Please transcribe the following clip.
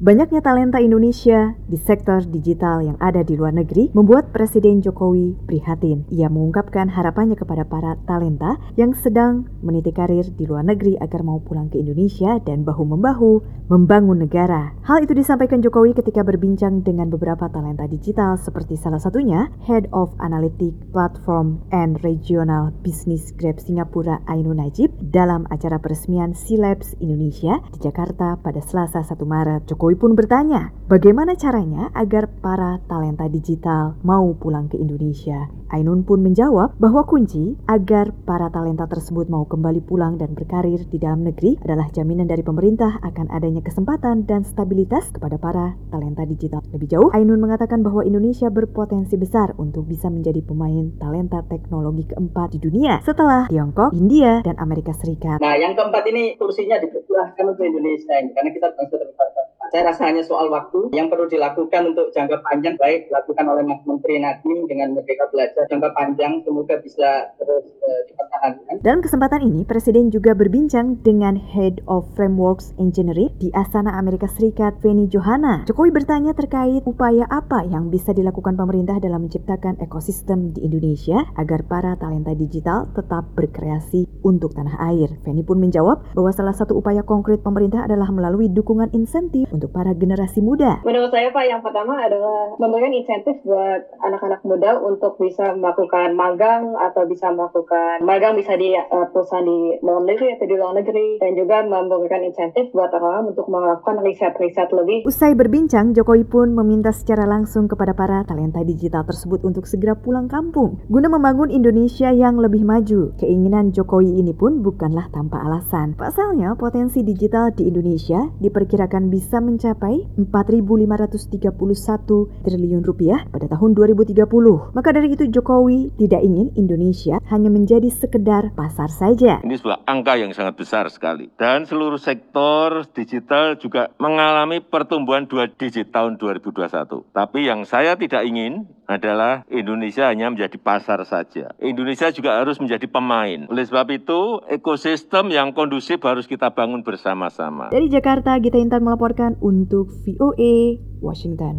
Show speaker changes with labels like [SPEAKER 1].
[SPEAKER 1] Banyaknya talenta Indonesia di sektor digital yang ada di luar negeri membuat Presiden Jokowi prihatin. Ia mengungkapkan harapannya kepada para talenta yang sedang meniti karir di luar negeri agar mau pulang ke Indonesia dan bahu-membahu membangun negara. Hal itu disampaikan Jokowi ketika berbincang dengan beberapa talenta digital seperti salah satunya Head of Analytic Platform and Regional Business Grab Singapura Ainun Najib dalam acara peresmian C-Labs Indonesia di Jakarta pada Selasa 1 Maret. Jokowi Jokowi pun bertanya, bagaimana caranya agar para talenta digital mau pulang ke Indonesia? Ainun pun menjawab bahwa kunci agar para talenta tersebut mau kembali pulang dan berkarir di dalam negeri adalah jaminan dari pemerintah akan adanya kesempatan dan stabilitas kepada para talenta digital. Lebih jauh, Ainun mengatakan bahwa Indonesia berpotensi besar untuk bisa menjadi pemain talenta teknologi keempat di dunia setelah Tiongkok, India, dan Amerika Serikat.
[SPEAKER 2] Nah, yang keempat ini kursinya dipersilahkan untuk Indonesia karena kita bangsa terbesar saya rasa hanya soal waktu yang perlu dilakukan untuk jangka panjang baik dilakukan oleh Mas Menteri Nadiem dengan Merdeka Belajar jangka panjang semoga bisa terus uh, dipertahankan.
[SPEAKER 1] Dalam kesempatan ini Presiden juga berbincang dengan Head of Frameworks Engineering di Astana Amerika Serikat Feni Johanna. Jokowi bertanya terkait upaya apa yang bisa dilakukan pemerintah dalam menciptakan ekosistem di Indonesia agar para talenta digital tetap berkreasi untuk tanah air. Feni pun menjawab bahwa salah satu upaya konkret pemerintah adalah melalui dukungan insentif untuk para generasi muda?
[SPEAKER 3] Menurut saya Pak, yang pertama adalah memberikan insentif buat anak-anak muda untuk bisa melakukan magang atau bisa melakukan magang bisa di uh, perusahaan di dalam negeri atau di luar negeri dan juga memberikan insentif buat orang-orang untuk melakukan riset-riset lebih.
[SPEAKER 1] Usai berbincang, Jokowi pun meminta secara langsung kepada para talenta digital tersebut untuk segera pulang kampung guna membangun Indonesia yang lebih maju. Keinginan Jokowi ini pun bukanlah tanpa alasan. Pasalnya, potensi digital di Indonesia diperkirakan bisa mencapai 4.531 triliun rupiah pada tahun 2030. Maka dari itu Jokowi tidak ingin Indonesia hanya menjadi sekedar pasar saja.
[SPEAKER 4] Ini sebuah angka yang sangat besar sekali. Dan seluruh sektor digital juga mengalami pertumbuhan dua digit tahun 2021. Tapi yang saya tidak ingin adalah Indonesia hanya menjadi pasar saja. Indonesia juga harus menjadi pemain. Oleh sebab itu, ekosistem yang kondusif harus kita bangun bersama-sama.
[SPEAKER 1] Dari Jakarta, Gita Intan melaporkan untuk VOA Washington.